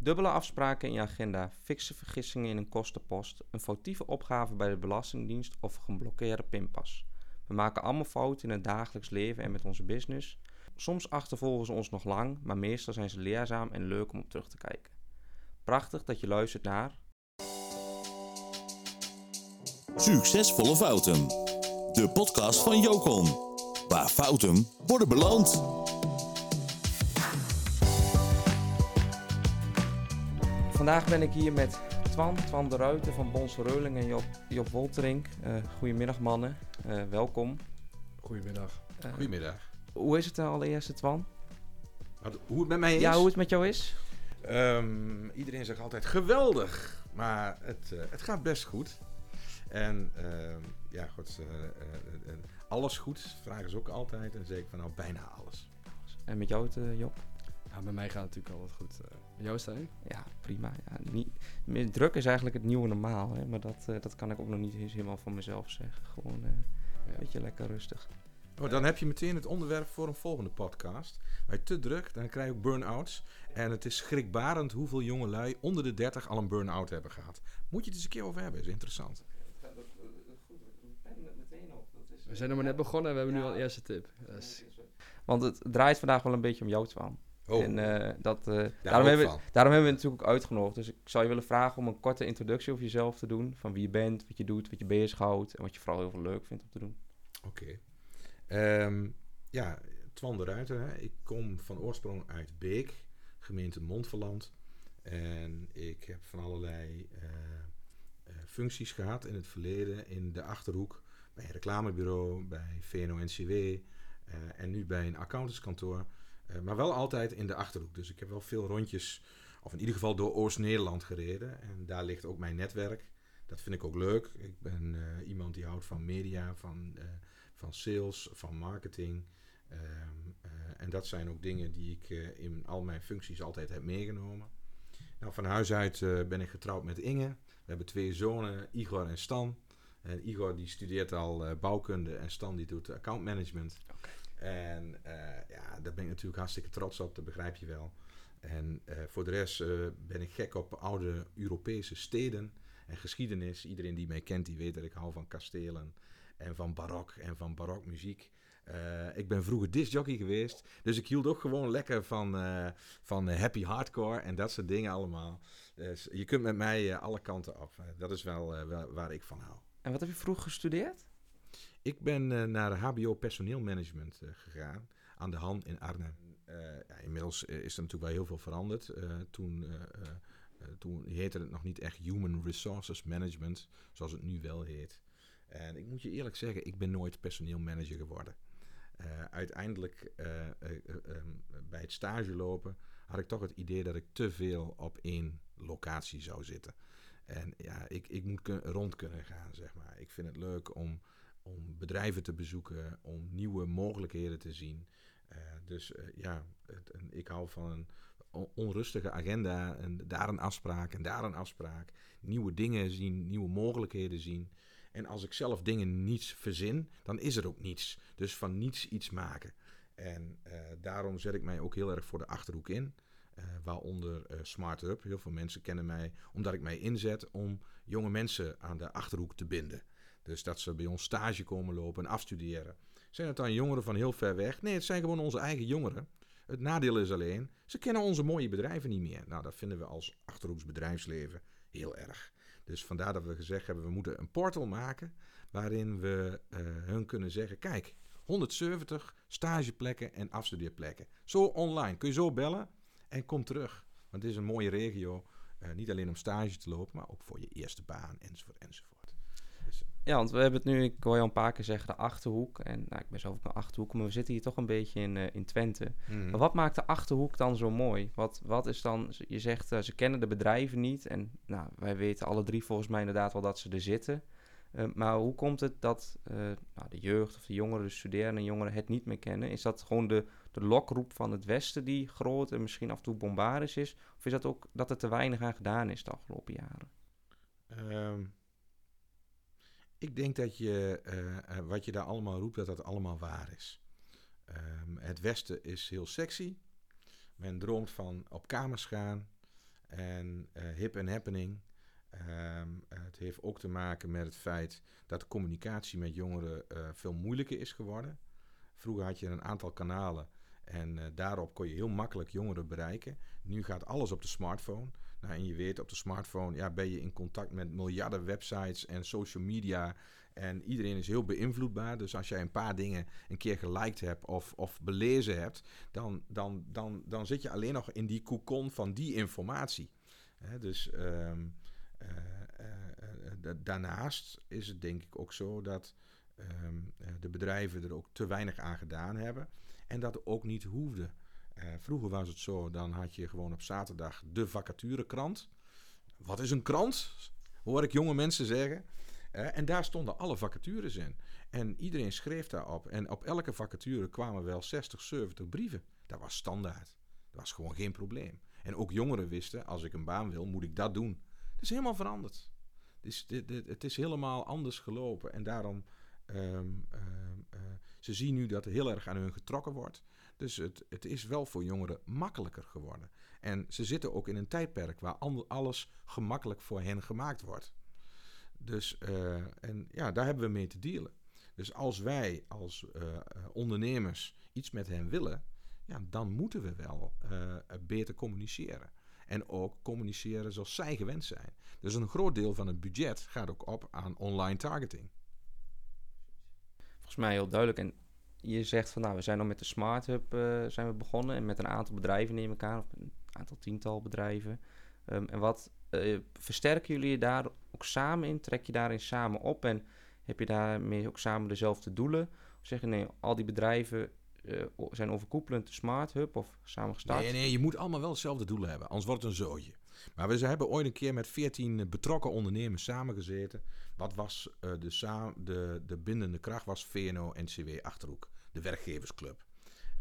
Dubbele afspraken in je agenda, fikse vergissingen in een kostenpost, een foutieve opgave bij de Belastingdienst of een geblokkeerde pinpas. We maken allemaal fouten in het dagelijks leven en met onze business. Soms achtervolgen ze ons nog lang, maar meestal zijn ze leerzaam en leuk om op terug te kijken. Prachtig dat je luistert naar Succesvolle Fouten. De podcast van Jocon. Waar fouten worden beloond. Vandaag ben ik hier met Twan, Twan de Ruiter van Bonse Reuling en Job, Job Wolterink. Eh, goedemiddag mannen, Eh, welkom. Goedemiddag. Eh, Goedemiddag. hoe is het allereerst, Twan? Wat, hoe het met mij is? Ja, hoe het met jou is? Ehm, iedereen zegt altijd geweldig, maar het, eh, het gaat best goed. En ehm, ja, goed, alles goed vragen ze ook altijd. En ik van nou bijna alles. En met jou, het, eh, Job? Ja, bij mij gaat het natuurlijk altijd goed. Jou, Stijn? Ja, prima. Ja, niet, meer druk is eigenlijk het nieuwe normaal, hè? maar dat, eh, dat kan ik ook nog niet eens helemaal van mezelf zeggen. Gewoon eh, een beetje lekker rustig. Oh, dan heb je meteen het onderwerp voor een volgende podcast. Bij te druk, dan krijg je ook burn-outs. En het is schrikbarend hoeveel jongelui onder de 30 al een burn-out hebben gehad. Moet je het eens een keer over hebben, is interessant. We zijn nog maar net begonnen en we hebben nu al een eerste tip. Want het draait vandaag wel een beetje om jou, Twan. Oh, En eh, dat, eh, daar daarom, hebben we, daarom hebben we het natuurlijk ook uitgenodigd. Dus ik zou je willen vragen om een korte introductie over jezelf te doen. Van wie je bent, wat je doet, wat je bezighoudt en wat je vooral heel veel leuk vindt om te doen. Oké. Ehm, ja, Twan de Ruiter. Hè. Ik kom van oorsprong uit Beek, gemeente Montferland. En ik heb van allerlei eh, functies gehad in het verleden in de Achterhoek. Bij een reclamebureau, bij VNO-NCW en nu bij een accountantskantoor. Eh, maar wel altijd in de Achterhoek. Dus ik heb wel veel rondjes, of in ieder geval door Oost-Nederland gereden. En daar ligt ook mijn netwerk. Dat vind ik ook leuk. Ik ben eh, iemand die houdt van media, van, eh, van sales, van marketing. Ehm, eh, en dat zijn ook dingen die ik in al mijn functies altijd heb meegenomen. Nou, van huis uit ben ik getrouwd met Inge. We hebben twee zonen, Igor en Stan. En Igor die studeert al bouwkunde en Stan die doet accountmanagement. En eh, ja, daar ben ik natuurlijk hartstikke trots op, dat begrijp je wel. En eh, voor de rest eh, ben ik gek op oude Europese steden en geschiedenis. Iedereen die mij kent, die weet dat ik hou van kastelen en van barok en van barokmuziek. Ik ben vroeger discjockey geweest, dus ik hield ook gewoon lekker van, van happy hardcore en dat soort dingen allemaal. Dus je kunt met mij alle kanten op. Dat is wel, wel waar ik van hou. En wat heb je vroeger gestudeerd? Ik ben eh, naar HBO personeelmanagement eh, gegaan aan de Han in Arnhem. Eh, ja, inmiddels is er natuurlijk wel heel veel veranderd. Toen, toen heette het nog niet echt Human Resources Management, zoals het nu wel heet. En ik moet je eerlijk zeggen, ik ben nooit personeelmanager geworden. Uiteindelijk eh, eh, eh, ehm, bij het stage lopen had ik toch het idee dat ik te veel op één locatie zou zitten. En ja, ik, ik moet rond kunnen gaan, zeg maar. Ik vind het leuk om, om bedrijven te bezoeken, om nieuwe mogelijkheden te zien. Eh, dus eh, ja, het, ik hou van een on- onrustige agenda en daar een afspraak en daar een afspraak. Nieuwe dingen zien, nieuwe mogelijkheden zien. En als ik zelf dingen niet verzin, dan is er ook niets. Dus van niets iets maken. En eh, daarom zet ik mij ook heel erg voor de achterhoek in. Waaronder eh, Smart Up. Heel veel mensen kennen mij omdat ik mij inzet om jonge mensen aan de achterhoek te binden. Dus dat ze bij ons stage komen lopen en afstuderen. Zijn het dan jongeren van heel ver weg? Nee, het zijn gewoon onze eigen jongeren. Het nadeel is alleen, ze kennen onze mooie bedrijven niet meer. Nou, dat vinden we als achterhoeks bedrijfsleven heel erg. Dus vandaar dat we gezegd hebben, we moeten een portal maken waarin we eh, hun kunnen zeggen, kijk, 170 stageplekken en afstudeerplekken. Zo online, kun je zo bellen en kom terug. Want het is een mooie regio, eh, niet alleen om stage te lopen, maar ook voor je eerste baan, enzovoort, enzovoort. Ja, want we hebben het nu, ik hoor je al een paar keer zeggen, de Achterhoek. En nou, ik ben zelf ook een Achterhoek, maar we zitten hier toch een beetje in, eh, in Twente. mhm. Maar wat maakt de Achterhoek dan zo mooi? Wat, wat is dan, je zegt eh, ze kennen de bedrijven niet. En nou, wij weten alle drie volgens mij inderdaad wel dat ze er zitten. Eh, maar hoe komt het dat nou, de jeugd of de jongeren, de studerende jongeren het niet meer kennen? Is dat gewoon de, de lokroep van het Westen die groot en misschien af en toe bombarisch is? Of is dat ook dat er te weinig aan gedaan is de afgelopen jaren? Ehm, ik denk dat je, eh, eh, wat je daar allemaal roept, dat dat allemaal waar is. Ehm, het Westen is heel sexy. Men droomt van op kamers gaan. en eh, hip en happening. Ehm, het heeft ook te maken met het feit dat communicatie met jongeren veel moeilijker is geworden. Vroeger had je een aantal kanalen en daarop kon je heel makkelijk jongeren bereiken. Nu gaat alles op de smartphone. Nou, en je weet, op de smartphone ja, ben je in contact met miljarden websites en social media. En iedereen is heel beïnvloedbaar. Dus als jij een paar dingen een keer geliked hebt of, of belezen hebt, dan, dan, dan, dan zit je alleen nog in die cocon van die informatie. Dus ehm, eh, eh, daarnaast is het denk ik ook zo dat ehm, de bedrijven er ook te weinig aan gedaan hebben. En dat ook niet hoefde. Uh, vroeger was het zo, dan had je gewoon op zaterdag de vacaturekrant. Wat is een krant? Hoor ik jonge mensen zeggen. Uh, en daar stonden alle vacatures in. En iedereen schreef daarop. En op elke vacature kwamen wel 60, 70 brieven. Dat was standaard. Dat was gewoon geen probleem. En ook jongeren wisten, als ik een baan wil, moet ik dat doen. Het is helemaal veranderd. Het is helemaal anders gelopen. En daarom, um, um, uh, ze zien nu dat heel erg aan hun getrokken wordt. Dus het, het is wel voor jongeren makkelijker geworden. En ze zitten ook in een tijdperk waar alles gemakkelijk voor hen gemaakt wordt. Dus uh, en ja, daar hebben we mee te dealen. Dus als wij als uh, ondernemers iets met hen willen, ja, dan moeten we wel beter communiceren. En ook communiceren zoals zij gewend zijn. Dus een groot deel van het budget gaat ook op aan online targeting. Volgens mij heel duidelijk. En je zegt van nou, we zijn al met de Smart Hub uh, zijn we begonnen. En met een aantal bedrijven neem ik aan. Of een aantal tiental bedrijven. Um, en wat uh, versterken jullie je daar ook samen in? Trek je daarin samen op? En heb je daarmee ook samen dezelfde doelen? Of zeggen nee, al die bedrijven uh, zijn overkoepelend de Smart Hub of samen gestart? Nee, nee, je moet allemaal wel hetzelfde doelen hebben. Anders wordt het een zootje. Maar we hebben ooit een keer met 14 betrokken ondernemers samengezeten. Wat was uh, de, de, de bindende kracht? Was VNO-NCW Achterhoek, de werkgeversclub.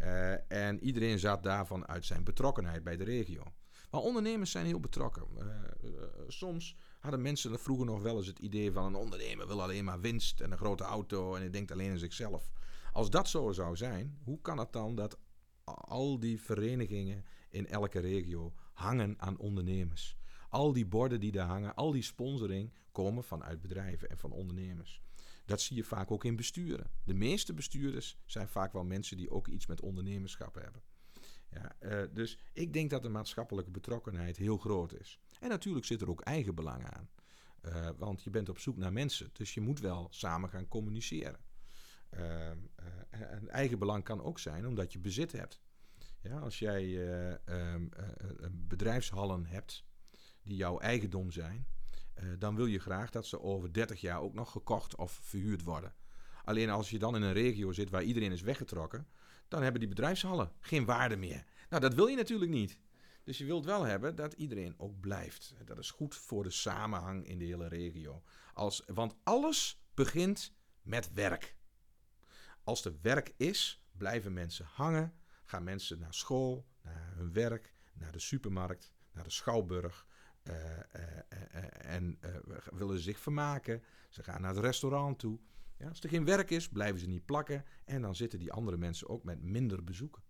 Uh, en iedereen zat daarvan uit zijn betrokkenheid bij de regio. Maar ondernemers zijn heel betrokken. Uh, soms hadden mensen vroeger nog wel eens het idee van een ondernemer wil alleen maar winst en een grote auto en hij denkt alleen aan zichzelf. Als dat zo zou zijn, hoe kan het dan dat al die verenigingen in elke regio hangen aan ondernemers? Al die borden die daar hangen, al die sponsoring komen vanuit bedrijven en van ondernemers. Dat zie je vaak ook in besturen. De meeste bestuurders zijn vaak wel mensen die ook iets met ondernemerschap hebben. Ja, uh, dus ik denk dat de maatschappelijke betrokkenheid heel groot is. En natuurlijk zit er ook eigen belang aan. Uh, want je bent op zoek naar mensen, dus je moet wel samen gaan communiceren. Uh, een eigen belang kan ook zijn omdat je bezit hebt. Ja, als jij um, bedrijfshallen hebt die jouw eigendom zijn, dan wil je graag dat ze over 30 jaar ook nog gekocht of verhuurd worden. Alleen als je dan in een regio zit waar iedereen is weggetrokken, dan hebben die bedrijfshallen geen waarde meer. Nou, dat wil je natuurlijk niet. Dus je wilt wel hebben dat iedereen ook blijft. Dat is goed voor de samenhang in de hele regio. Als, want alles begint met werk. Als er werk is, blijven mensen hangen, gaan mensen naar school, naar hun werk, naar de supermarkt, naar de schouwburg. Uh, uh, uh, en willen zich vermaken. Ze gaan naar het restaurant toe. Ja, als er geen werk is, blijven ze niet plakken. En dan zitten die andere mensen ook met minder bezoeken.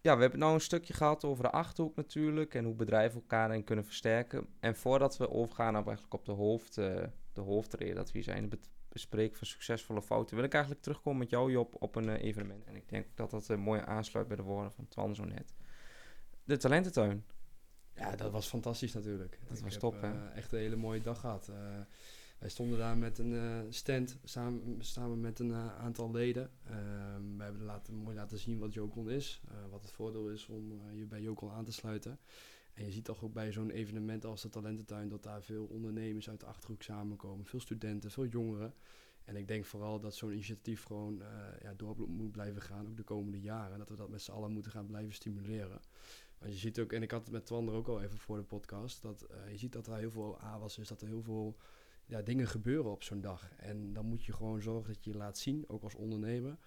Ja, we hebben nou een stukje gehad over de achterhoek natuurlijk. En hoe bedrijven elkaar daarin kunnen versterken. En voordat we overgaan op, eigenlijk op de, hoofd, de hoofdreden dat we hier zijn, het bespreken van succesvolle fouten, wil ik eigenlijk terugkomen met jou Job op een uh, evenement. En ik denk dat dat uh, mooi aansluit bij de woorden van Twan zo net. De talententuin. Ja, dat was fantastisch natuurlijk. Dat ik was heb, top, hè? echt een hele mooie dag gehad. Wij stonden daar met een uh, stand samen, samen met een uh, aantal leden. Uh, we hebben laten, mooi laten zien wat Jokon is. wat het voordeel is om je bij Jokon aan te sluiten. En je ziet toch ook bij zo'n evenement als de Talententuin dat daar veel ondernemers uit de achterhoek samenkomen. Veel studenten, veel jongeren. En ik denk vooral dat zo'n initiatief gewoon ja, door moet blijven gaan, ook de komende jaren. Dat we dat met z'n allen moeten gaan blijven stimuleren. Want je ziet ook, en ik had het met Twan er ook al even voor de podcast, dat je ziet dat er heel veel aanwas is, dat er heel veel ja, dingen gebeuren op zo'n dag. En dan moet je gewoon zorgen dat je je laat zien, ook als ondernemer.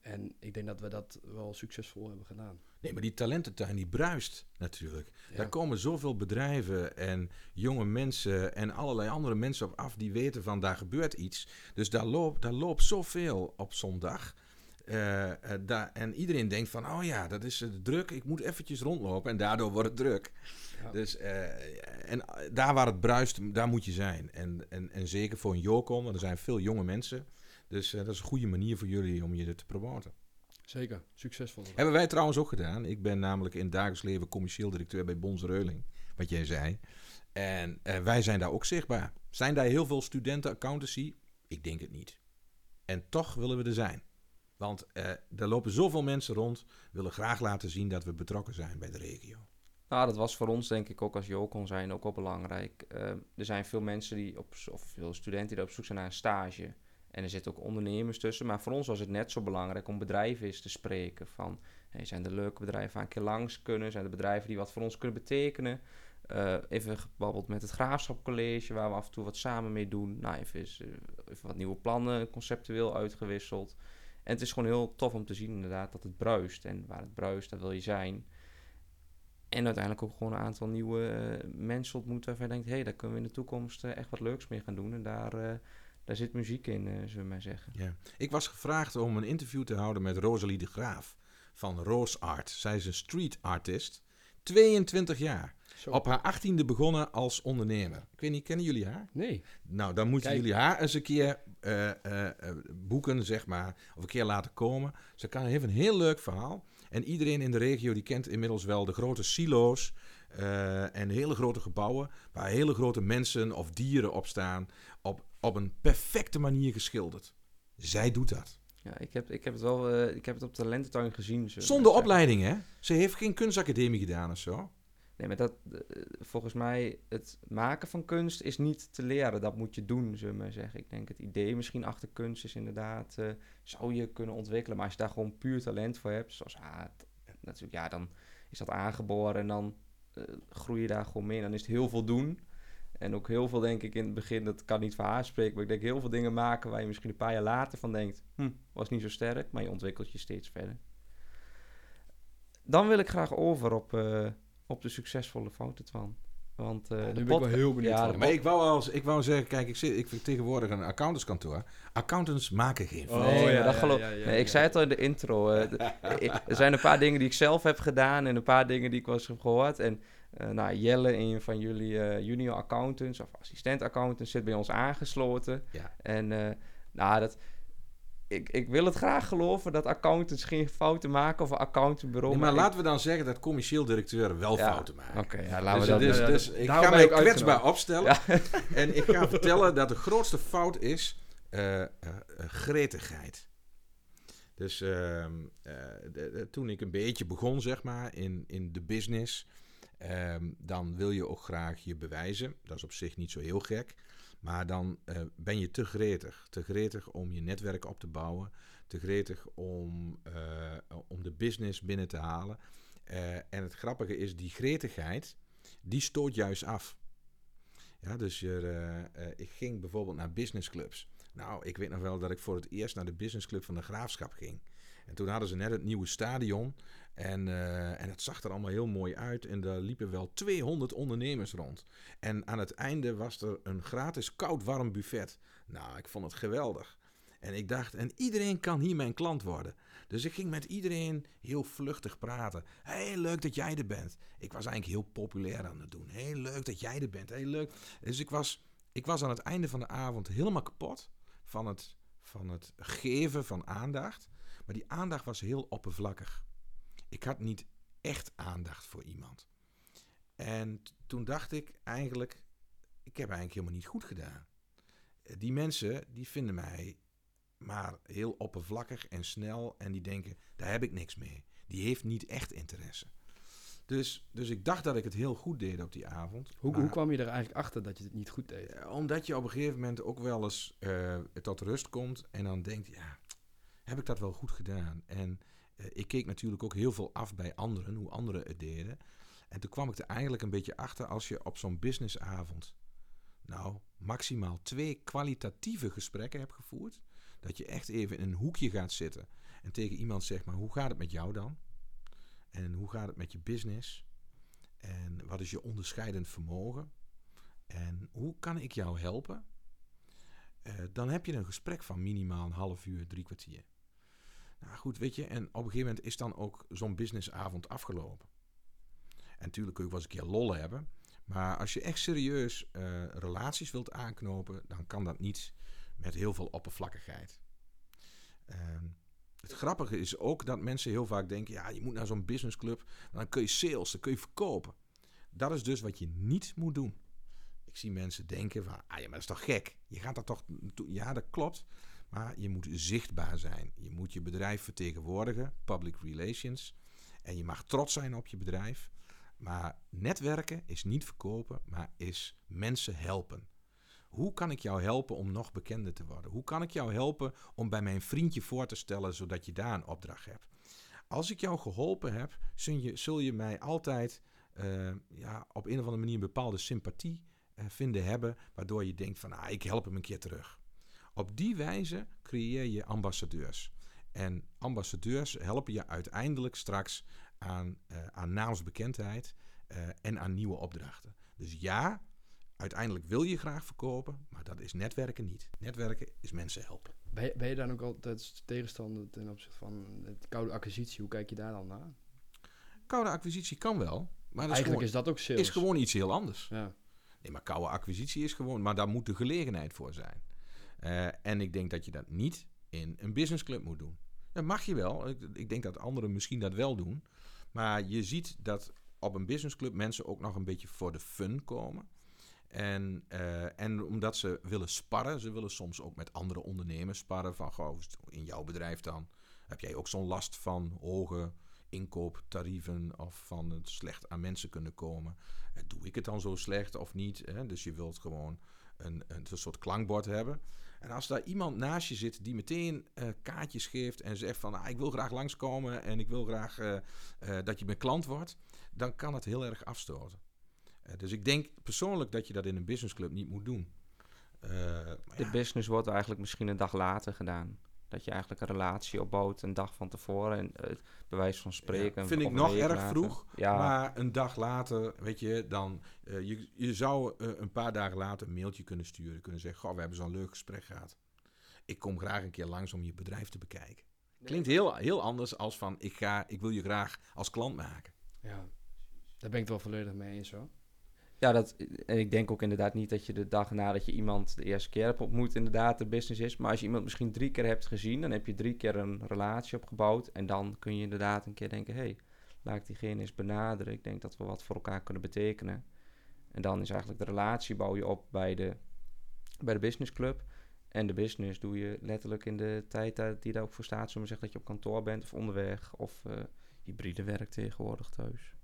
En ik denk dat we dat wel succesvol hebben gedaan. Nee, maar die talententuin die bruist natuurlijk. Ja. Daar komen zoveel bedrijven en jonge mensen en allerlei andere mensen op af die weten van daar gebeurt iets. Dus daar loopt, daar loopt zoveel op zo'n dag. Uh, uh, daar, en iedereen denkt van, oh ja, dat is uh, druk, ik moet eventjes rondlopen en daardoor wordt het druk. Ja. Dus, eh, en daar waar het bruist, daar moet je zijn. En, en, en zeker voor een Jocon, want er zijn veel jonge mensen. Dus eh, dat is een goede manier voor jullie om je te promoten. Zeker, succesvol. Hebben wij trouwens ook gedaan. Ik ben namelijk in het dagelijks leven commercieel directeur bij Bons Reuling, wat jij zei. En eh, wij zijn daar ook zichtbaar. Zijn daar heel veel studenten accountancy? Ik denk het niet. En toch willen we er zijn. Want eh, er lopen zoveel mensen rond, willen graag laten zien dat we betrokken zijn bij de regio. Nou, dat was voor ons denk ik ook als Jocon zijn ook wel belangrijk. Eh, er zijn veel mensen die op, of veel studenten die op zoek zijn naar een stage. En er zitten ook ondernemers tussen. Maar voor ons was het net zo belangrijk om bedrijven eens te spreken. Van, hey, zijn er leuke bedrijven waar een keer langs kunnen? Zijn er bedrijven die wat voor ons kunnen betekenen? Uh, even gebabbeld met het Graafschap College, waar we af en toe wat samen mee doen. Nou, even, uh, even wat nieuwe plannen conceptueel uitgewisseld. En het is gewoon heel tof om te zien inderdaad dat het bruist. En waar het bruist, daar wil je zijn. En uiteindelijk ook gewoon een aantal nieuwe uh, mensen ontmoeten waarvan je denkt... hé, hey, daar kunnen we in de toekomst echt wat leuks mee gaan doen. En daar, daar zit muziek in, zullen we maar zeggen. Ja. Ik was gevraagd om een interview te houden met Rosalie de Graaf van Roos Art. Zij is een street artist, 22 jaar. Zo. Op haar achttiende begonnen als ondernemer. Ik weet niet, kennen jullie haar? Nee. Nou, dan moeten Kijk. jullie haar eens een keer uh, uh, boeken, zeg maar. Of een keer laten komen. Ze kan, heeft een heel leuk verhaal. En iedereen in de regio die kent inmiddels wel de grote silo's. Uh, en hele grote gebouwen. Waar hele grote mensen of dieren op staan. Op, op een perfecte manier geschilderd. Zij doet dat. Ja, ik heb, ik heb het wel uh, ik heb het op talententuin gezien. Zonder opleiding, hè? Ze heeft geen kunstacademie gedaan of zo. Nee, maar dat, uh, volgens mij, het maken van kunst is niet te leren. Dat moet je doen, zullen we maar zeggen. Ik denk het idee misschien achter kunst is inderdaad, uh, zou je kunnen ontwikkelen. Maar als je daar gewoon puur talent voor hebt, zoals ah, natuurlijk, ja, dan is dat aangeboren en dan groei je daar gewoon mee. Dan is het heel veel doen. En ook heel veel, denk ik, in het begin, dat kan niet voor haar spreken, maar ik denk heel veel dingen maken waar je misschien een paar jaar later van denkt, hm, was niet zo sterk, maar je ontwikkelt je steeds verder. Dan wil ik graag over op, uh, op de succesvolle fouten van. Want uh, ja, de ben ik wel heel benieuwd. Ja, maar ik wou, als, ik wou zeggen, kijk, ik, zit, ik vind tegenwoordig een accountantskantoor. Accountants maken geen fouten. Nee, oh, ja, dat geloof ja, ja, nee, Ik zei het al in de intro. Uh, de, er zijn een paar dingen die ik zelf heb gedaan en een paar dingen die ik was heb gehoord. En uh, nou, Jelle, een van jullie uh, junior accountants of assistent accountants, zit bij ons aangesloten. Ja. En uh, nou, dat, ik, ik wil het graag geloven dat accountants geen fouten maken of een accountantbureau. Nee, maar, maar laten ik... we dan zeggen dat commercieel directeuren wel ja. fouten maken. Oké, okay, ja, laten dus, we dat dus, dus ik ga mij kwetsbaar opstellen. en ik ga vertellen dat de grootste fout is gretigheid. Dus de, de, toen ik een beetje begon, zeg maar, in, in de business, um, dan wil je ook graag je bewijzen. Dat is op zich niet zo heel gek. Maar dan uh, ben je te gretig. Te gretig om je netwerk op te bouwen. Te gretig om, uh, om de business binnen te halen. Uh, en het grappige is, die gretigheid, die stoot juist af. Ja, dus je, ik ging bijvoorbeeld naar businessclubs. Nou, ik weet nog wel dat ik voor het eerst naar de businessclub van de Graafschap ging. En toen hadden ze net het nieuwe stadion. En, uh, en het zag er allemaal heel mooi uit. En daar liepen wel 200 ondernemers rond. En aan het einde was er een gratis koud-warm buffet. Nou, ik vond het geweldig. En ik dacht, en iedereen kan hier mijn klant worden. Dus ik ging met iedereen heel vluchtig praten. Heel leuk dat jij er bent. Ik was eigenlijk heel populair aan het doen. Heel leuk dat jij er bent. Heel leuk. Dus ik was, ik was aan het einde van de avond helemaal kapot van het, van het geven van aandacht. Maar die aandacht was heel oppervlakkig. Ik had niet echt aandacht voor iemand. En toen dacht ik eigenlijk, ik heb eigenlijk helemaal niet goed gedaan. Die mensen, die vinden mij maar heel oppervlakkig en snel. En die denken, daar heb ik niks mee. Die heeft niet echt interesse. Dus, dus ik dacht dat ik het heel goed deed op die avond. Hoe, maar, hoe kwam je er eigenlijk achter dat je het niet goed deed? Omdat je op een gegeven moment ook wel eens uh, tot rust komt en dan denkt, ja, heb ik dat wel goed gedaan? En ik keek natuurlijk ook heel veel af bij anderen, hoe anderen het deden. En toen kwam ik er eigenlijk een beetje achter als je op zo'n businessavond, nou, maximaal twee kwalitatieve gesprekken hebt gevoerd. Dat je echt even in een hoekje gaat zitten en tegen iemand zegt, maar hoe gaat het met jou dan? En hoe gaat het met je business? En wat is je onderscheidend vermogen? En hoe kan ik jou helpen? Uh, dan heb je een gesprek van minimaal een half uur, drie kwartier. Nou goed, weet je, en op een gegeven moment is dan ook zo'n businessavond afgelopen. En natuurlijk kun je wel eens een keer lol hebben. Maar als je echt serieus eh, relaties wilt aanknopen, dan kan dat niet met heel veel oppervlakkigheid. Ehm, het grappige is ook dat mensen heel vaak denken: ja, je moet naar zo'n businessclub, dan kun je sales, dan kun je verkopen. Dat is dus wat je niet moet doen. Ik zie mensen denken van, ah ja, maar dat is toch gek? Je gaat dat toch, ja, dat klopt. Maar je moet zichtbaar zijn. Je moet je bedrijf vertegenwoordigen, public relations. En je mag trots zijn op je bedrijf. Maar netwerken is niet verkopen, maar is mensen helpen. Hoe kan ik jou helpen om nog bekender te worden? Hoe kan ik jou helpen om bij mijn vriendje voor te stellen zodat je daar een opdracht hebt? Als ik jou geholpen heb, zul je, mij altijd uh, ja, op een of andere manier een bepaalde sympathie uh, vinden hebben, waardoor je denkt van ah, ik help hem een keer terug. Op die wijze creëer je ambassadeurs. En ambassadeurs helpen je uiteindelijk straks aan, uh, aan naamsbekendheid en aan nieuwe opdrachten. Dus ja, uiteindelijk wil je graag verkopen, maar dat is netwerken niet. Netwerken is mensen helpen. Ben je, ben je dan ook altijd tegenstander ten opzichte van het koude acquisitie? Hoe kijk je daar dan naar? Koude acquisitie kan wel. Maar Eigenlijk is, gewoon, is dat ook sales. is gewoon iets heel anders. Ja. Nee, maar koude acquisitie is gewoon... Maar daar moet de gelegenheid voor zijn. Uh, en ik denk dat je dat niet in een businessclub moet doen. Dat mag je wel. Ik, ik, denk dat anderen misschien dat wel doen. Maar je ziet dat op een businessclub mensen ook nog een beetje voor de fun komen. En, uh, en omdat ze willen sparren, ze willen soms ook met andere ondernemers sparren. Van, in jouw bedrijf dan heb jij ook zo'n last van hoge inkooptarieven of van het slecht aan mensen kunnen komen. Eh, doe ik het dan zo slecht of niet? Dus je wilt gewoon een, een, soort klankbord hebben. En als daar iemand naast je zit die meteen uh, kaartjes geeft en zegt van ah, ik wil graag langskomen en ik wil graag uh, uh, dat je mijn klant wordt, dan kan het heel erg afstoten. dus ik denk persoonlijk dat je dat in een businessclub niet moet doen. de ja. business wordt eigenlijk misschien een dag later gedaan. Dat je eigenlijk een relatie opbouwt een dag van tevoren. En uh, bewijs van spreken. Ja, vind ik nog erg vroeg. Ja. Maar een dag later, weet je, dan. Uh, je, je zou uh, een paar dagen later een mailtje kunnen sturen. Kunnen zeggen: Goh, we hebben zo'n leuk gesprek gehad. Ik kom graag een keer langs om je bedrijf te bekijken. Klinkt heel, heel anders als van: ik, ga, ik wil je graag als klant maken. Ja, daar ben ik het wel volledig mee eens hoor. Ja, dat, en ik denk ook inderdaad niet dat je de dag nadat je iemand de eerste keer hebt ontmoet, inderdaad de business is. Maar als je iemand misschien drie keer hebt gezien, dan heb je drie keer een relatie opgebouwd. En dan kun je inderdaad een keer denken: hé, hey, laat ik diegene eens benaderen. Ik denk dat we wat voor elkaar kunnen betekenen. En dan is eigenlijk de relatie bouw je op bij de, bij de businessclub. En de business doe je letterlijk in de tijd die daar ook voor staat. Zullen we zeggen dat je op kantoor bent of onderweg of uh, hybride werk tegenwoordig thuis.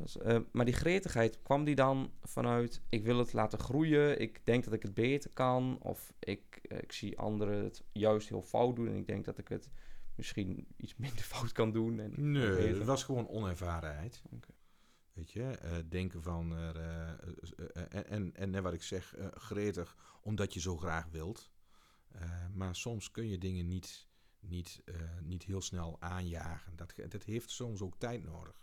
Uh, maar die gretigheid, kwam die dan vanuit... ik wil het laten groeien, ik denk dat ik het beter kan... of ik, uh, ik zie anderen het juist heel fout doen... en ik denk dat ik het misschien iets minder fout kan doen. En nee, het was gewoon onervarenheid. Okay. Weet je, uh, denken van... en, en, en wat ik zeg, gretig omdat je zo graag wilt. maar soms kun je dingen niet, niet, niet heel snel aanjagen. Dat, dat heeft soms ook tijd nodig.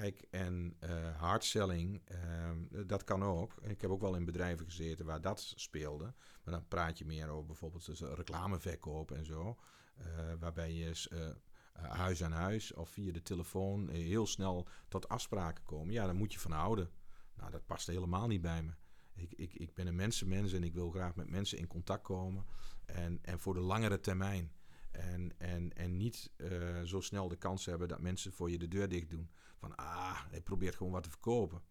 Kijk, en uh, hardselling, uh, dat kan ook. Ik heb ook wel in bedrijven gezeten waar dat speelde. Maar dan praat je meer over bijvoorbeeld dus reclameverkoop en zo. Uh, waarbij je uh, huis aan huis of via de telefoon heel snel tot afspraken komen. Ja, daar moet je van houden. Nou, dat past helemaal niet bij me. Ik, ik, ik ben een mensenmens en ik wil graag met mensen in contact komen. En, en voor de langere termijn. En, en, en niet zo snel de kans hebben dat mensen voor je de deur dicht doen. Van ah, hij probeert gewoon wat te verkopen.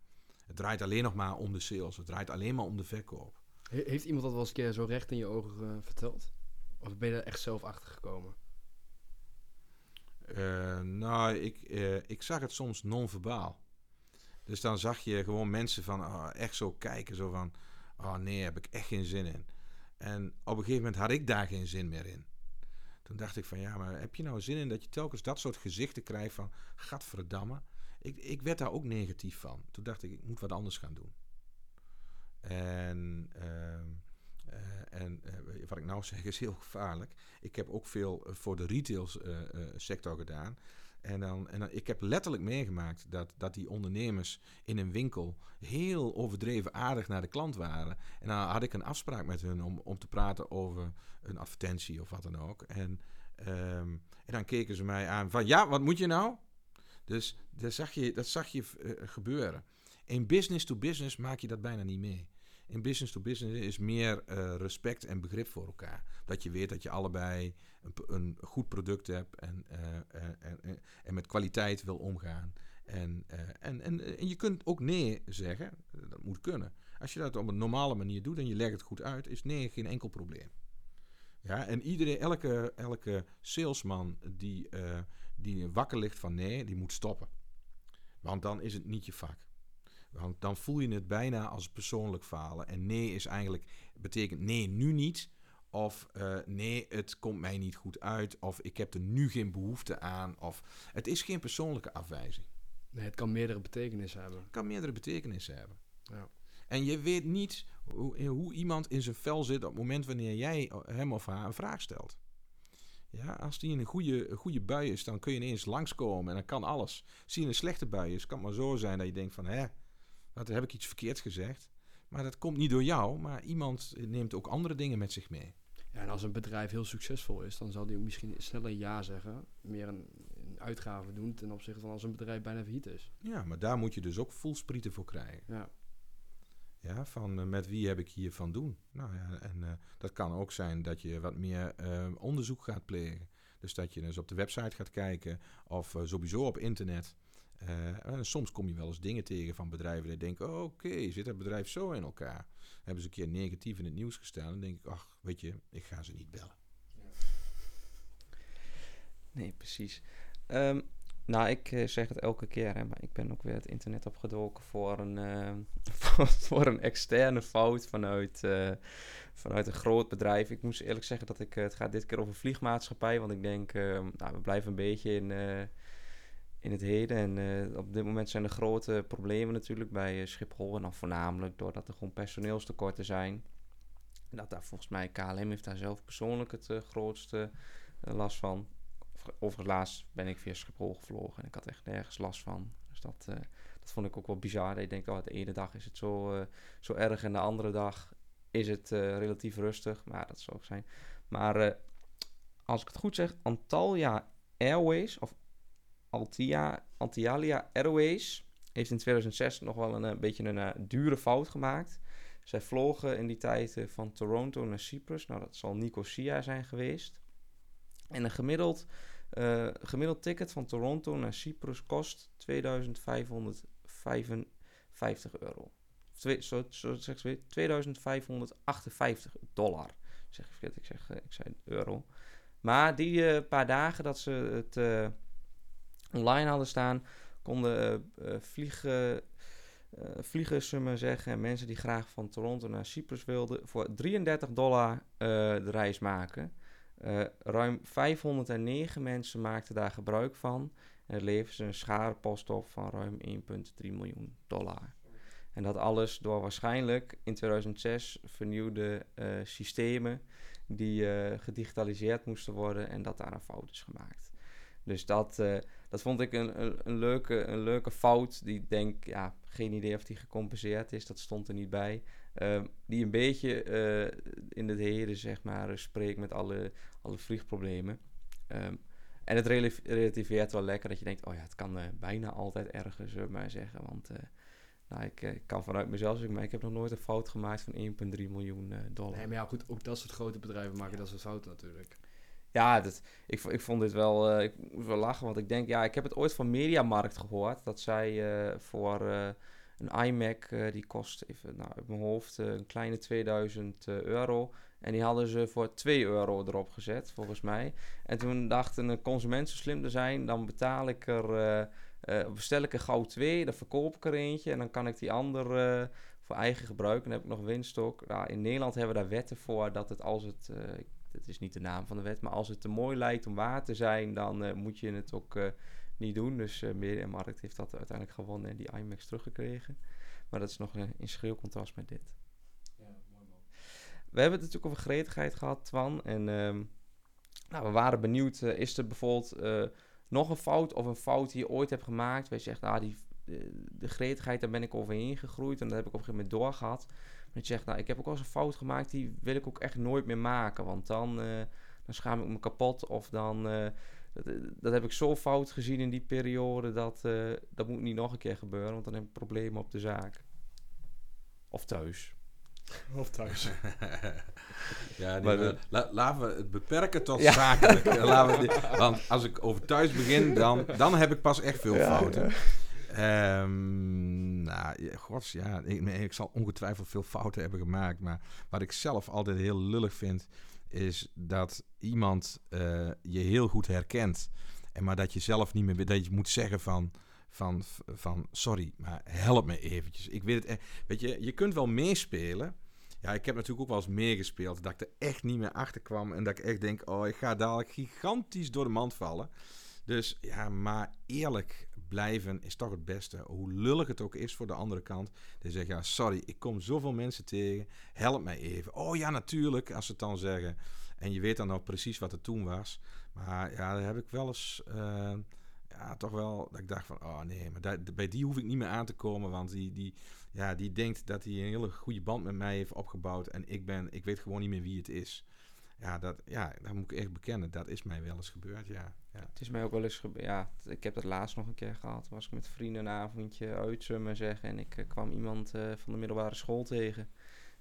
Het draait alleen nog maar om de sales. Het draait alleen maar om de verkoop. heeft iemand dat wel eens een keer zo recht in je ogen uh, verteld? Of ben je er echt zelf achter gekomen? Uh, nou, ik, uh, ik zag het soms non-verbaal. Dus dan zag je gewoon mensen van oh, echt zo kijken, zo van, oh nee, heb ik echt geen zin in. En op een gegeven moment had ik daar geen zin meer in. Toen dacht ik van, ja, maar heb je nou zin in dat je telkens dat soort gezichten krijgt van, gadverdamme, ik, ik werd daar ook negatief van. Toen dacht ik, ik moet wat anders gaan doen. En, uh, uh, en uh, wat ik nou zeg is heel gevaarlijk. Ik heb ook veel eh, voor de retail sector gedaan. En, dan, en ik heb letterlijk meegemaakt dat, dat die ondernemers in een winkel heel overdreven aardig naar de klant waren. En dan had ik een afspraak met hun om, om te praten over een advertentie of wat dan ook. En, um, en dan keken ze mij aan van ja, wat moet je nou? Dus dat zag je, dat zag je eh, gebeuren. In business to business maak je dat bijna niet mee. In business to business is meer eh, respect en begrip voor elkaar. Dat je weet dat je allebei een, een goed product hebt en, eh, en, en, met kwaliteit wil omgaan. En, en, en, en je kunt ook nee zeggen. Dat moet kunnen. Als je dat op een normale manier doet en je legt het goed uit, is nee geen enkel probleem. Ja, en iedereen, elke, elke salesman die, die wakker ligt van nee, die moet stoppen. Want dan is het niet je vak. Want dan voel je het bijna als persoonlijk falen. En nee is eigenlijk, betekent nee nu niet. Of eh, nee, het komt mij niet goed uit. Of ik heb er nu geen behoefte aan. Of het is geen persoonlijke afwijzing. Nee, het kan meerdere betekenissen hebben. Het kan meerdere betekenissen hebben. Ja. En je weet niet hoe, hoe iemand in zijn vel zit op het moment wanneer jij hem of haar een vraag stelt. Ja, als die in een goede, een goede bui is, dan kun je ineens langskomen en dan kan alles. Zie je een slechte bui is, kan het maar zo zijn dat je denkt van, hè, wat heb ik iets verkeerds gezegd? Maar dat komt niet door jou, maar iemand neemt ook andere dingen met zich mee. Ja, en als een bedrijf heel succesvol is, dan zal die ook misschien sneller ja zeggen. Meer een, een uitgave doen ten opzichte van als een bedrijf bijna failliet is. Ja, maar daar moet je dus ook voelsprieten voor krijgen. Ja. Ja, van eh, met wie heb ik hier van doen? Nou ja, en eh, dat kan ook zijn dat je wat meer eh, onderzoek gaat plegen. Dus dat je dus op de website gaat kijken of sowieso op internet. Soms kom je wel eens dingen tegen van bedrijven die denken: oké, zit het bedrijf zo in elkaar? Hebben ze een keer negatief in het nieuws gestaan? Dan denk ik: ach, weet je, ik ga ze niet bellen. Nee, precies. Ehm, nou, ik eh, zeg het elke keer, hè, maar ik ben ook weer het internet opgedoken voor een, eh, voor, een externe fout vanuit, eh, vanuit een groot bedrijf. Ik moest eerlijk zeggen dat ik, het gaat dit keer over vliegmaatschappij, want ik denk, nou, we blijven een beetje in, in het heden. En op dit moment zijn er grote problemen natuurlijk bij Schiphol en dan voornamelijk doordat er gewoon personeelstekorten zijn. En dat daar volgens mij, KLM heeft daar zelf persoonlijk het grootste last van. Over- Overigens, laatst ben ik via Schiphol gevlogen en ik had echt nergens last van. Dus dat, eh, dat vond ik ook wel bizar. Ik denk, oh, de ene dag is het zo, eh, zo erg en de andere dag is het eh, relatief rustig. Maar dat zal ook zijn. Maar als ik het goed zeg, Antalya Airways of Altia, Antialia Airways heeft in 2006 nog wel een, beetje een dure fout gemaakt. Zij vlogen in die tijd van Toronto naar Cyprus. Nou, dat zal Nicosia zijn geweest. En een gemiddeld, eh, gemiddeld ticket van Toronto naar Cyprus kost 2555 euro. Zo, zeg weer, 2558 dollar. Zeg ik verkeerd, ik, zeg, eh, ik zei euro. Maar die eh, paar dagen dat ze het online hadden staan, konden vliegen, vliegers, zullen zeggen, en mensen die graag van Toronto naar Cyprus wilden, voor 33 dollar de reis maken. Eh, ruim 509 mensen maakten daar gebruik van. En het ze een schadepost op van ruim 1,3 miljoen dollar. En dat alles door waarschijnlijk in 2006 vernieuwde eh, systemen die eh, gedigitaliseerd moesten worden en dat daar een fout is gemaakt. Dus dat, dat vond ik een, een, een, leuke, een leuke fout. Die denk, ja, geen idee of die gecompenseerd is. Dat stond er niet bij. Ehm, die een beetje eh, in het heden, zeg maar, spreekt met alle, alle vliegproblemen. Ehm, en het rela- relativeert wel lekker dat je denkt, oh ja, het kan eh, bijna altijd ergens, zullen we maar zeggen. Want eh, nou, ik kan vanuit mezelf zeggen, maar ik heb nog nooit een fout gemaakt van 1,3 miljoen dollar. Nee, maar ja, goed, ook dat soort grote bedrijven maken dat soort fouten natuurlijk. Ja, dat, ik, ik vond dit wel, ik moest wel lachen, want ik denk, ja, ik heb het ooit van Mediamarkt gehoord. Dat zij voor een iMac, eh, die kost even, nou, uit mijn hoofd, eh, een kleine 2000 eh, euro. En die hadden ze voor 2 euro erop gezet, volgens mij. En toen dachten een consument zo slim te zijn, dan betaal ik er, bestel ik er gauw twee, dan verkoop ik er eentje en dan kan ik die ander eh, voor eigen gebruik. En dan heb ik nog winst ook. In Nederland hebben we daar wetten voor dat het als het, dat is niet de naam van de wet, maar als het te mooi lijkt om waar te zijn, dan moet je het ook niet doen. Dus eh Mediamarkt heeft dat uiteindelijk gewonnen en die IMAX teruggekregen. Maar dat is nog eh, in schreeuw contrast met dit. We hebben het natuurlijk over gretigheid gehad, Twan. En ehm, nou, we waren benieuwd, eh, is er bijvoorbeeld eh, nog een fout of een fout die je ooit hebt gemaakt? Waar je ah, die, de, de gretigheid, daar ben ik overheen gegroeid en dat heb ik op een gegeven moment doorgehad. Dat je zegt, nou, ik heb ook wel eens een fout gemaakt, die wil ik ook echt nooit meer maken. Want dan, dan schaam ik me kapot of dan, dat, eh, dat heb ik zo fout gezien in die periode dat eh, dat moet niet nog een keer gebeuren, want dan heb ik problemen op de zaak. Of thuis. Of thuis. ja, die, de- laten we het beperken tot Ja. zakelijk. Eh, laten we die- want als ik over thuis begin, dan, dan heb ik pas echt veel Ja, fouten. ja. Ehm, nou, ja, gods, ja, ik, ik zal ongetwijfeld veel fouten hebben gemaakt. Maar wat ik zelf altijd heel lullig vind, is dat iemand eh, je heel goed herkent. En maar dat je zelf niet meer dat je moet zeggen van, van, van sorry, maar help me eventjes. Ik weet het echt. Weet je, je kunt wel meespelen. Ja, ik heb natuurlijk ook wel eens meegespeeld dat ik er echt niet meer achter kwam. En dat ik echt denk, oh, ik ga dadelijk gigantisch door de mand vallen. Dus ja, maar eerlijk blijven is toch het beste. Hoe lullig het ook is voor de andere kant. Dan zeg je, ja, sorry, ik kom zoveel mensen tegen. Help mij even. Oh ja, natuurlijk, als ze het dan zeggen. En je weet dan nog precies wat het toen was. Maar ja, daar heb ik wel eens... eh, ja, toch wel dat ik dacht van... Oh nee, maar bij die hoef ik niet meer aan te komen. Want die, die, ja, die denkt dat hij een hele goede band met mij heeft opgebouwd. En ik, ben, ik weet gewoon niet meer wie het is. Ja, dat, ja, dat moet ik echt bekennen. Dat is mij wel eens gebeurd, ja. ja. Het is mij ook wel eens gebeurd. Ja, ik heb dat laatst nog een keer gehad. Was ik met vrienden een avondje uit, zullen zeggen. En ik eh, kwam iemand eh, van de middelbare school tegen.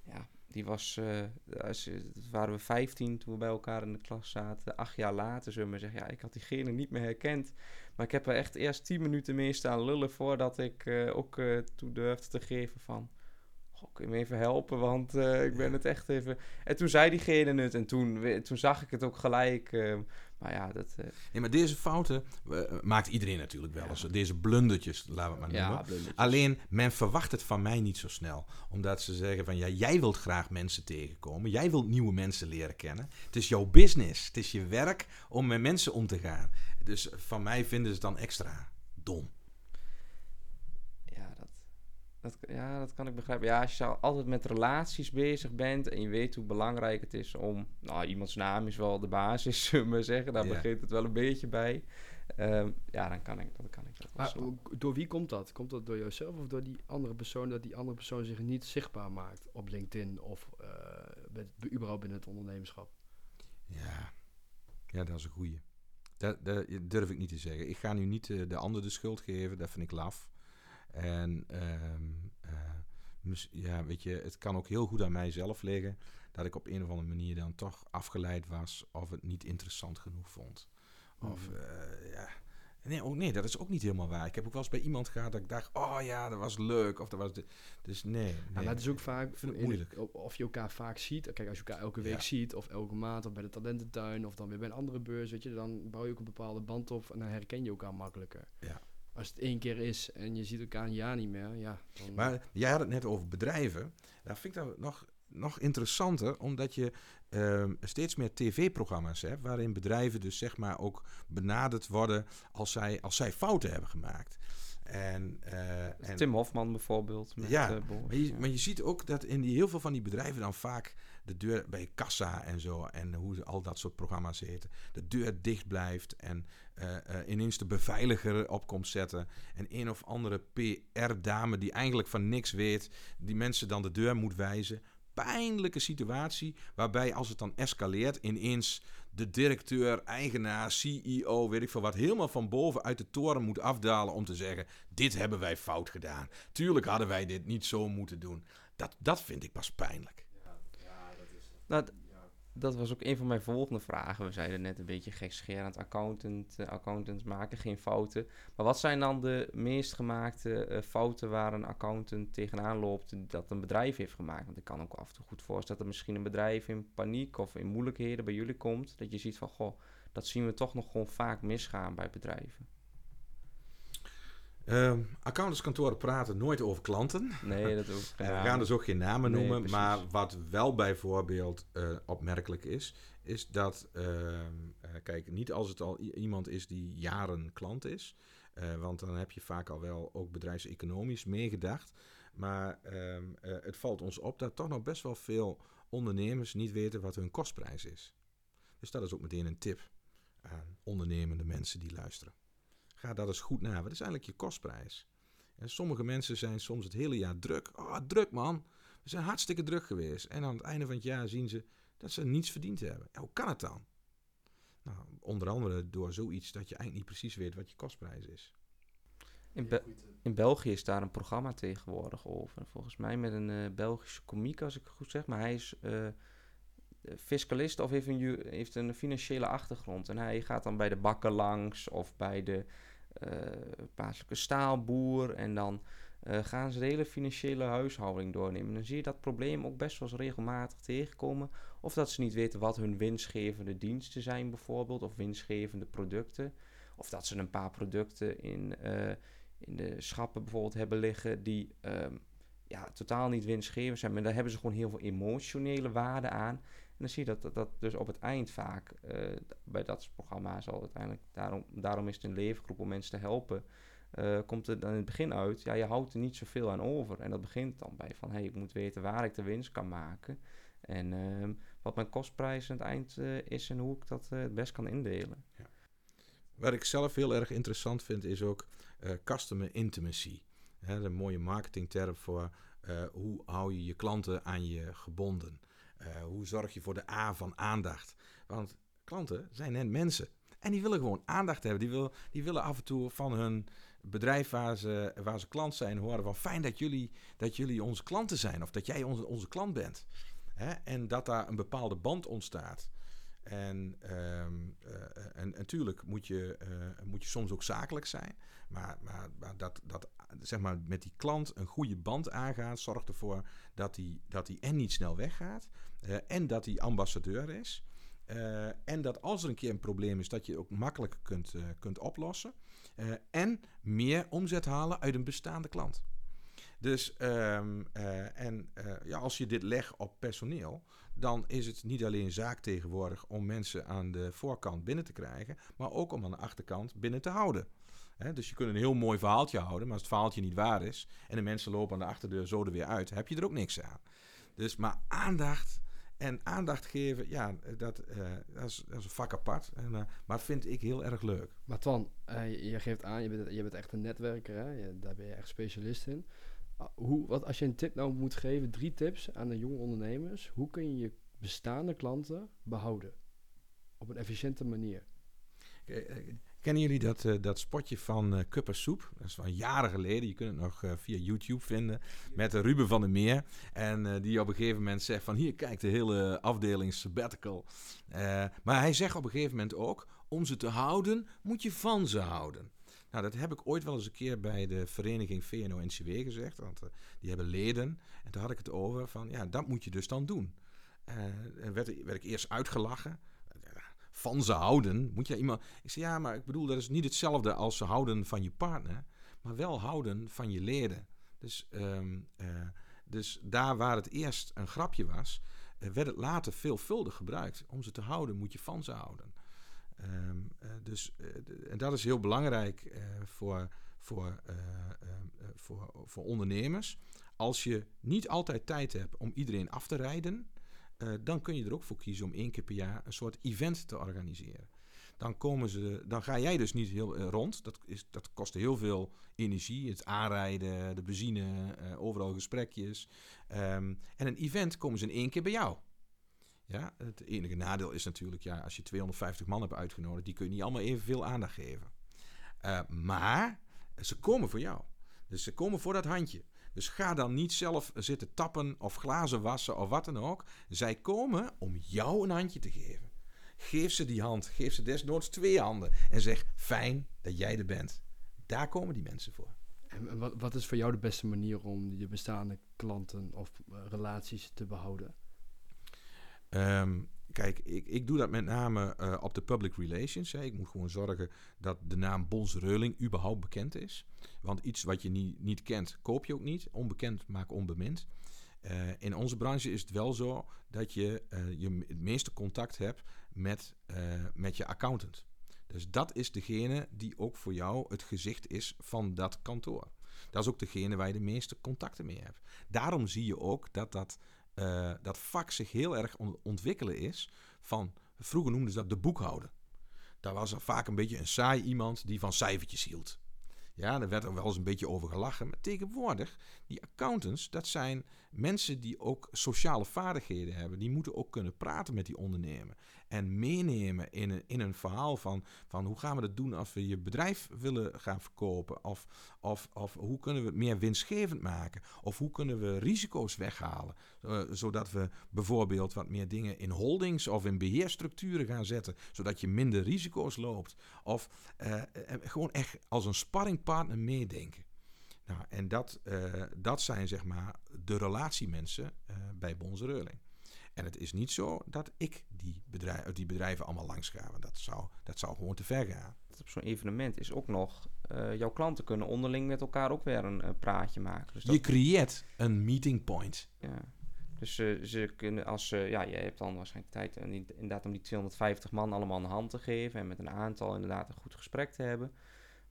Ja, die was. eh, als, waren we 15 toen we bij elkaar in de klas zaten. Acht jaar later, zullen we zeggen. Ja, ik had diegene niet meer herkend. Maar ik heb er echt eerst 10 minuten mee staan lullen voordat ik ook toe durfde te geven van. Goh, kun je me even helpen? Want eh, ik ben het echt even. En toen zei diegene het en toen, toen zag ik het ook gelijk. eh, maar ja, dat. eh, Nee, maar deze fouten maakt iedereen natuurlijk wel Ja. Deze blundertjes, laten we het maar noemen. Alleen, men verwacht het van mij niet zo snel. Omdat ze zeggen van, ja, jij wilt graag mensen tegenkomen. Jij wilt nieuwe mensen leren kennen. Het is jouw business. Het is je werk om met mensen om te gaan. Dus van mij vinden ze het dan extra dom. Ja, dat, ja, dat kan ik begrijpen. Ja, als je al- altijd met relaties bezig bent en je weet hoe belangrijk het is om... Nou, iemands naam is wel de basis, zullen we maar zeggen. Daar Ja. begint het wel een beetje bij. Ehm, ja, dan kan ik, dan kan ik dat Maar door wie komt dat? Komt dat door jezelf of door die andere persoon, dat die andere persoon zich niet zichtbaar maakt op LinkedIn of eh, met, überhaupt binnen het ondernemerschap? Ja, ja dat is een goeie. Dat, dat durf ik niet te zeggen. Ik ga nu niet eh, de ander de schuld geven. Dat vind ik laf. En ehm, eh, ja, weet je, het kan ook heel goed aan mijzelf liggen dat ik op een of andere manier dan toch afgeleid was of het niet interessant genoeg vond. Of Mhm. eh, ja. Nee, ook, nee, dat is ook niet helemaal waar. Ik heb ook wel eens bij iemand gehad dat ik dacht, oh ja, dat was leuk. Of dat was de, dus nee. nee. Ja, maar het is ook vaak in- moeilijk. of je elkaar vaak ziet. Kijk, als je elkaar elke week Ja. ziet, of elke maand, of bij de talententuin, of dan weer bij een andere beurs, weet je, dan bouw je ook een bepaalde band op en dan herken je elkaar makkelijker. Ja. Als het één keer is en je ziet elkaar een niet meer, ja. Dan, Maar jij had het net over bedrijven. Daar vind ik dat nog, nog interessanter, omdat je ehm, steeds meer tv-programma's hebt... waarin bedrijven dus zeg maar ook benaderd worden als zij, als zij fouten hebben gemaakt. En, eh, en, Tim Hofman bijvoorbeeld. Met, Ja, eh, Boris, maar, je, ja. maar je ziet ook dat in die, heel veel van die bedrijven dan vaak de deur bij kassa en zo... en hoe ze al dat soort programma's heten... de deur dicht blijft en eh, eh, ineens de beveiliger op komt zetten... en een of andere PR-dame die eigenlijk van niks weet... die mensen dan de deur moet wijzen. Pijnlijke situatie waarbij als het dan escaleert... ineens de directeur, eigenaar, CEO, weet ik veel wat... helemaal van boven uit de toren moet afdalen om te zeggen... dit hebben wij fout gedaan. Tuurlijk hadden wij dit niet zo moeten doen. Dat, dat vind ik pas pijnlijk. Nou, d- dat was ook een van mijn volgende vragen. We zeiden net een beetje gekscherend, accountant, eh, accountants maken geen fouten. Maar wat zijn dan de meest gemaakte eh, fouten waar een accountant tegenaan loopt dat een bedrijf heeft gemaakt? Want ik kan ook af en toe goed voorstellen dat er misschien een bedrijf in paniek of in moeilijkheden bij jullie komt. Dat je ziet van, goh, dat zien we toch nog gewoon vaak misgaan bij bedrijven. Ehm accountantskantoren praten nooit over klanten. Nee, dat ook. We gaan dus ook geen namen Nee, noemen. precies. maar wat wel bijvoorbeeld eh, opmerkelijk is, is dat, ehm, eh, kijk, niet als het al iemand is die jaren klant is. eh, want dan heb je vaak al wel ook bedrijfseconomisch meegedacht. Maar ehm, eh, het valt ons op dat toch nog best wel veel ondernemers niet weten wat hun kostprijs is. Dus dat is ook meteen een tip aan ondernemende mensen die luisteren. Ga dat eens goed na. Wat is eigenlijk je kostprijs? En sommige mensen zijn soms het hele jaar druk. Oh, druk man. We zijn hartstikke druk geweest. En aan het einde van het jaar zien ze dat ze niets verdiend hebben. Hoe kan het dan? Nou, onder andere door zoiets dat je eigenlijk niet precies weet wat je kostprijs is. In, in België is daar een programma tegenwoordig over. Volgens mij met een uh, Belgische komiek, als ik het goed zeg. Maar hij is uh, fiscalist of heeft een, heeft een financiële achtergrond. En hij gaat dan bij de bakker langs of bij de plaatselijke staalboer. En dan gaan ze de hele financiële huishouding doornemen. En dan zie je dat probleem ook best wel eens regelmatig tegenkomen. Of dat ze niet weten wat hun winstgevende diensten zijn bijvoorbeeld. Of winstgevende producten. Of dat ze een paar producten in in de schappen bijvoorbeeld hebben liggen die um, ja, totaal niet winstgevend zijn. Maar daar hebben ze gewoon heel veel emotionele waarde aan. En dan zie je dat dat, dus op het eind vaak uh, bij dat soort programma's al uiteindelijk, daarom, daarom is het een levengroep om mensen te helpen. Uh, komt het dan in het begin uit, ja, je houdt er niet zoveel aan over. En dat begint dan bij van, hé, hey, ik moet weten waar ik de winst kan maken. En uh, wat mijn kostprijs aan het eind uh, is en hoe ik dat het best kan indelen. Ja. Wat ik zelf heel erg interessant vind, is ook customer intimacy. Hè, een mooie marketingterm voor uh, hoe hou je je klanten aan je gebonden. Uh, hoe zorg je voor de A van aandacht. Want klanten zijn net mensen. En die willen gewoon aandacht hebben. Die, wil, die willen af en toe van hun bedrijf waar ze, waar ze klant zijn horen van fijn dat jullie, dat jullie onze klanten zijn. Of dat jij onze, onze klant bent. Hè? En dat daar een bepaalde band ontstaat. En, um, uh, en natuurlijk moet je, moet je soms ook zakelijk zijn. Maar, maar, maar, dat, dat zeg maar, met die klant een goede band aangaat, zorgt ervoor dat hij dat en niet snel weggaat. Uh, en dat hij ambassadeur is. en dat als er een keer een probleem is, dat je het ook makkelijker kunt, kunt oplossen. en meer omzet halen uit een bestaande klant. Dus uh, en ja, als je dit legt op personeel, dan is het niet alleen zaak tegenwoordig om mensen aan de voorkant binnen te krijgen, maar ook om aan de achterkant binnen te houden. He, dus je kunt een heel mooi verhaaltje houden, maar als het verhaaltje niet waar is en de mensen lopen aan de achterdeur zo er weer uit, heb je er ook niks aan. Dus maar aandacht en aandacht geven, ja, dat, uh, dat, is, dat is, een vak apart. En, uh, maar vind ik heel erg leuk. Maar Twan, uh, je geeft aan, je bent, je bent echt een netwerker, hè? Je, daar ben je echt specialist in. Ah, hoe, wat, als je een tip nou moet geven, drie tips aan de jonge ondernemers, hoe kun je je bestaande klanten behouden? Op een efficiënte manier. Kennen jullie dat, uh, dat spotje van uh, Kupper Soep? Dat is van jaren geleden. Je kunt het nog uh, via YouTube vinden. Met Ruben van der Meer. En die op een gegeven moment zegt van... Hier, kijk, de hele afdeling sabbatical. maar hij zegt op een gegeven moment ook... Om ze te houden, moet je van ze houden. Nou, dat heb ik ooit wel eens een keer bij de vereniging VNO-NCW gezegd. Want die hebben leden. En toen had ik het over van... Ja, dat moet je dus dan doen. en werd, werd ik eerst uitgelachen van ze houden. Moet je iemand. Ik zeg ja, maar ik bedoel, dat is niet hetzelfde als ze houden van je partner, maar wel houden van je leden. Dus, um, uh, dus daar waar het eerst een grapje was, uh, werd het later veelvuldig gebruikt. Om ze te houden, moet je van ze houden. Um, uh, dus en dat is heel belangrijk voor, voor, voor, voor ondernemers. Als je niet altijd tijd hebt om iedereen af te rijden, uh, dan kun je er ook voor kiezen om één keer per jaar een soort event te organiseren. Dan, komen ze, dan ga jij dus niet heel uh, rond. Dat, is, dat kost heel veel energie. Het aanrijden, de benzine, uh, overal gesprekjes. Um, en een event komen ze in één keer bij jou. Ja, het enige nadeel is natuurlijk, ja, als je 250 man hebt uitgenodigd, die kun je niet allemaal evenveel aandacht geven. maar ze komen voor jou. Dus ze komen voor dat handje. Dus ga dan niet zelf zitten tappen of glazen wassen of wat dan ook. Zij komen om jou een handje te geven. Geef ze die hand. Geef ze desnoods twee handen. En zeg: Fijn dat jij er bent. Daar komen die mensen voor. En wat, wat is voor jou de beste manier om je bestaande klanten of uh, relaties te behouden? Um, Kijk, ik, ik doe dat met name uh, op de public relations. Ik moet gewoon zorgen dat de naam Bons Reuling überhaupt bekend is. Want iets wat je niet, niet kent, koop je ook niet. Onbekend maakt onbemind. Uh, in onze branche is het wel zo dat je, uh, je het meeste contact hebt met, met je accountant. Dus dat is degene die ook voor jou het gezicht is van dat kantoor. Dat is ook degene waar je de meeste contacten mee hebt. Daarom zie je ook dat dat uh, dat vak zich heel erg ontwikkelen is van, vroeger noemden ze dat de boekhouder. Daar was er vaak een beetje een saai iemand die van cijfertjes hield. Ja, daar werd er wel eens een beetje over gelachen. Maar tegenwoordig, die accountants, dat zijn mensen die ook sociale vaardigheden hebben. Die moeten ook kunnen praten met die ondernemer. En meenemen in een, in een verhaal van, van hoe gaan we dat doen als we je bedrijf willen gaan verkopen. Of, of, of hoe kunnen we het meer winstgevend maken. Of hoe kunnen we risico's weghalen. Uh, zodat we bijvoorbeeld wat meer dingen in holdings of in beheerstructuren gaan zetten. Zodat je minder risico's loopt. Of uh, gewoon echt als een sparringpartner meedenken. Nou, en dat, dat zijn zeg maar de relatiemensen bij Bonze Reuling. En het is niet zo dat ik die, bedrijf, die bedrijven allemaal langs ga. Want dat zou, dat zou gewoon te ver gaan. Op zo'n evenement is ook nog... Uh, jouw klanten kunnen onderling met elkaar ook weer een praatje maken. Dus dat... Je creëert een meeting point. Ja. Dus uh, ze kunnen als uh, ja, je hebt dan waarschijnlijk tijd en inderdaad om die 250 man allemaal een hand te geven en met een aantal inderdaad een goed gesprek te hebben.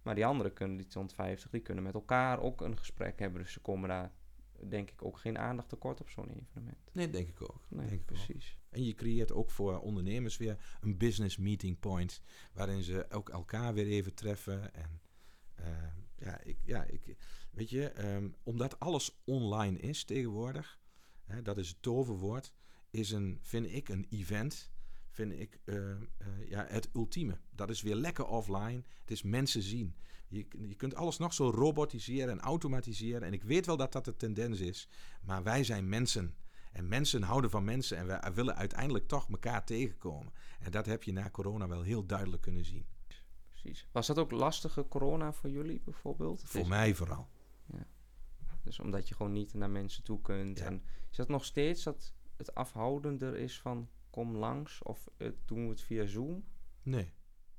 Maar die anderen kunnen, die 250, die kunnen met elkaar ook een gesprek hebben. Dus ze komen daar denk ik ook geen aandacht tekort op zo'n evenement. Nee, denk ik ook. Nee, denk precies. En je creëert ook voor ondernemers weer een business meeting point, waarin ze ook elkaar weer even treffen. En uh, ja, ik, ja, ik, weet je, um, omdat alles online is tegenwoordig, hè, dat is het toverwoord, is een, vind ik, een event vind ik uh, uh, ja, het ultieme. Dat is weer lekker offline. Het is mensen zien. Je, je kunt alles nog zo robotiseren en automatiseren. En ik weet wel dat dat de tendens is. Maar wij zijn mensen. En mensen houden van mensen. En wij willen uiteindelijk toch elkaar tegenkomen. En dat heb je na corona wel heel duidelijk kunnen zien. Precies. Was dat ook lastige corona voor jullie bijvoorbeeld? Voor mij vooral. Ja. Dus omdat je gewoon niet naar mensen toe kunt. Ja. En is dat nog steeds dat het afhoudender is van kom langs of uh, doen we het via Zoom? Nee,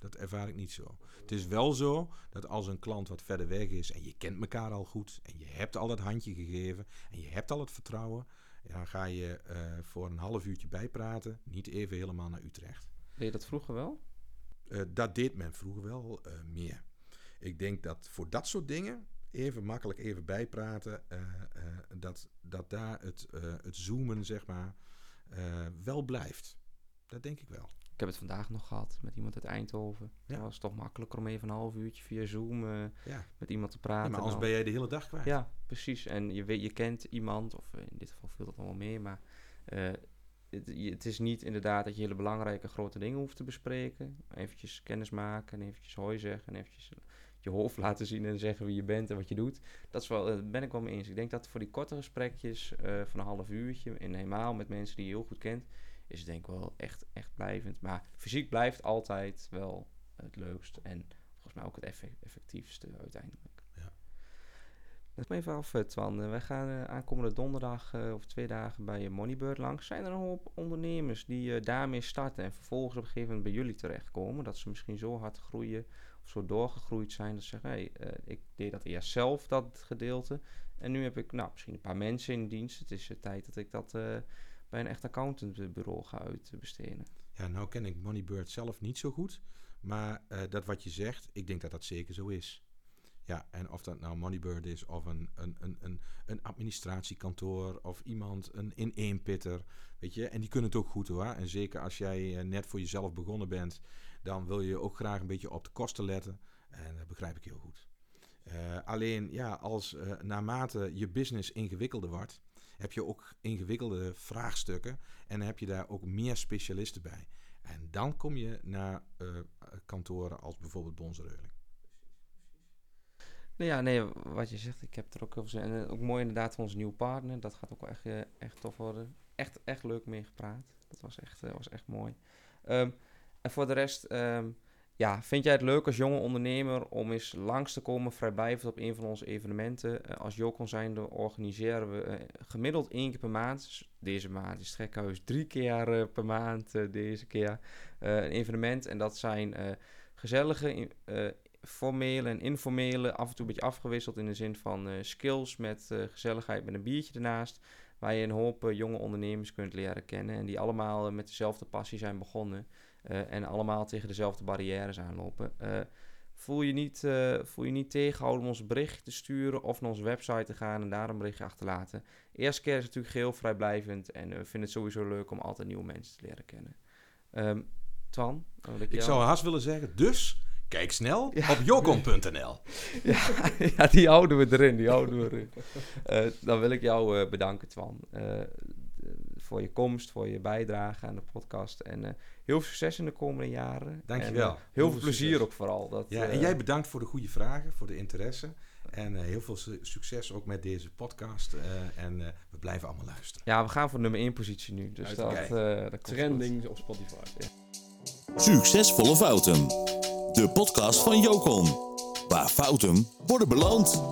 dat ervaar ik niet zo. Het is wel zo dat als een klant wat verder weg is en je kent elkaar al goed en je hebt al dat handje gegeven en je hebt al het vertrouwen, dan ga je uh, voor een half uurtje bijpraten, niet even helemaal naar Utrecht. Deed je dat vroeger wel? Uh, dat deed men vroeger wel meer. Ik denk dat voor dat soort dingen even makkelijk even bijpraten, dat, dat daar het, het zoomen, zeg maar, wel blijft. Dat denk ik wel. Ik heb het vandaag nog gehad met iemand uit Eindhoven. Ja. Het was toch makkelijker om even een half uurtje via Zoom uh, ja. met iemand te praten. Ja, maar anders ben jij de hele dag kwijt. Ja, precies. En je, weet, je kent iemand, of in dit geval viel dat allemaal mee, maar uh, het, het, is niet inderdaad dat je hele belangrijke grote dingen hoeft te bespreken. Eventjes kennis maken en eventjes hoi zeggen en eventjes je hoofd laten zien en zeggen wie je bent en wat je doet. Dat is wel, daar ben ik wel mee eens. Ik denk dat voor die korte gesprekjes uh, van een half uurtje en helemaal met mensen die je heel goed kent, is denk ik wel echt, echt blijvend. Maar fysiek blijft altijd wel het leukst en volgens mij ook het effect, effectiefste uiteindelijk. Ja. Dat me even af, Twan. Wij gaan uh, aankomende donderdag uh, of twee dagen bij Moneybird langs. Zijn er een hoop ondernemers die daarmee starten en vervolgens op een gegeven moment bij jullie terechtkomen? Dat ze misschien zo hard groeien of zo doorgegroeid zijn. Dat ze zeggen, hey, uh, ik deed dat eerst zelf, dat gedeelte. En nu heb ik nou, misschien een paar mensen in dienst. Het is uh, tijd dat ik dat uh, bij een echt accountantbureau ga uitbesteden. Ja, nou ken ik Moneybird zelf niet zo goed. Maar dat wat je zegt, ik denk dat dat zeker zo is. Ja, en of dat nou Moneybird is of een, een, een, een, een administratiekantoor of iemand, een in-één-pitter, weet je. En die kunnen het ook goed hoor. En zeker als jij net voor jezelf begonnen bent dan wil je ook graag een beetje op de kosten letten. En dat begrijp ik heel goed. Uh, alleen, ja, als uh, naarmate je business ingewikkelder wordt, heb je ook ingewikkelde vraagstukken en heb je daar ook meer specialisten bij. En dan kom je naar uh, kantoren als bijvoorbeeld Bonsereuling. Nou ja, nee, wat je zegt, ik heb er ook over zin. En ook mooi inderdaad voor onze nieuwe partner. Dat gaat ook wel echt, echt tof worden. Echt, echt leuk mee gepraat. Dat was echt, was echt mooi. Um, en voor de rest, um, ja, vind jij het leuk als jonge ondernemer om eens langs te komen vrijblijvend op een van onze evenementen? Uh, als Jokon zijnde organiseren we uh, gemiddeld één keer per maand. Dus deze maand is het gekhuis drie keer uh, per maand deze keer een evenement. En dat zijn gezellige, formele en informele, af en toe een beetje afgewisseld in de zin van skills met gezelligheid met een biertje ernaast. Waar je een hoop jonge ondernemers kunt leren kennen en die allemaal met dezelfde passie zijn begonnen. Uh, en allemaal tegen dezelfde barrières aanlopen. Voel, je niet, voel je niet tegenhouden om ons bericht te sturen of naar onze website te gaan en daar een berichtje achter te laten. Eerste keer is het natuurlijk geheel vrijblijvend en we vinden het sowieso leuk om altijd nieuwe mensen te leren kennen. Um, Twan? Ik, ik zou haast willen zeggen, dus Kijk snel Ja. op jokon.nl. ja, ja, die houden we erin. Die houden we erin. Eh, dan wil ik jou eh, bedanken, Twan. eh, eh, voor je komst, voor je bijdrage aan de podcast. En eh, heel veel succes in de komende jaren. Dankjewel. En, eh, heel, Heel veel veel plezier succes. ook vooral. Dat, Ja, en jij bedankt voor de goede vragen, voor de interesse. En eh, heel veel su- succes ook met deze podcast. eh, en eh, we blijven allemaal luisteren. ja, we gaan voor nummer 1 positie nu. Dus dat, eh, dat komt goed. Trending op Spotify. Succesvolle fouten. De podcast van Jocon. Waar fouten worden beloond.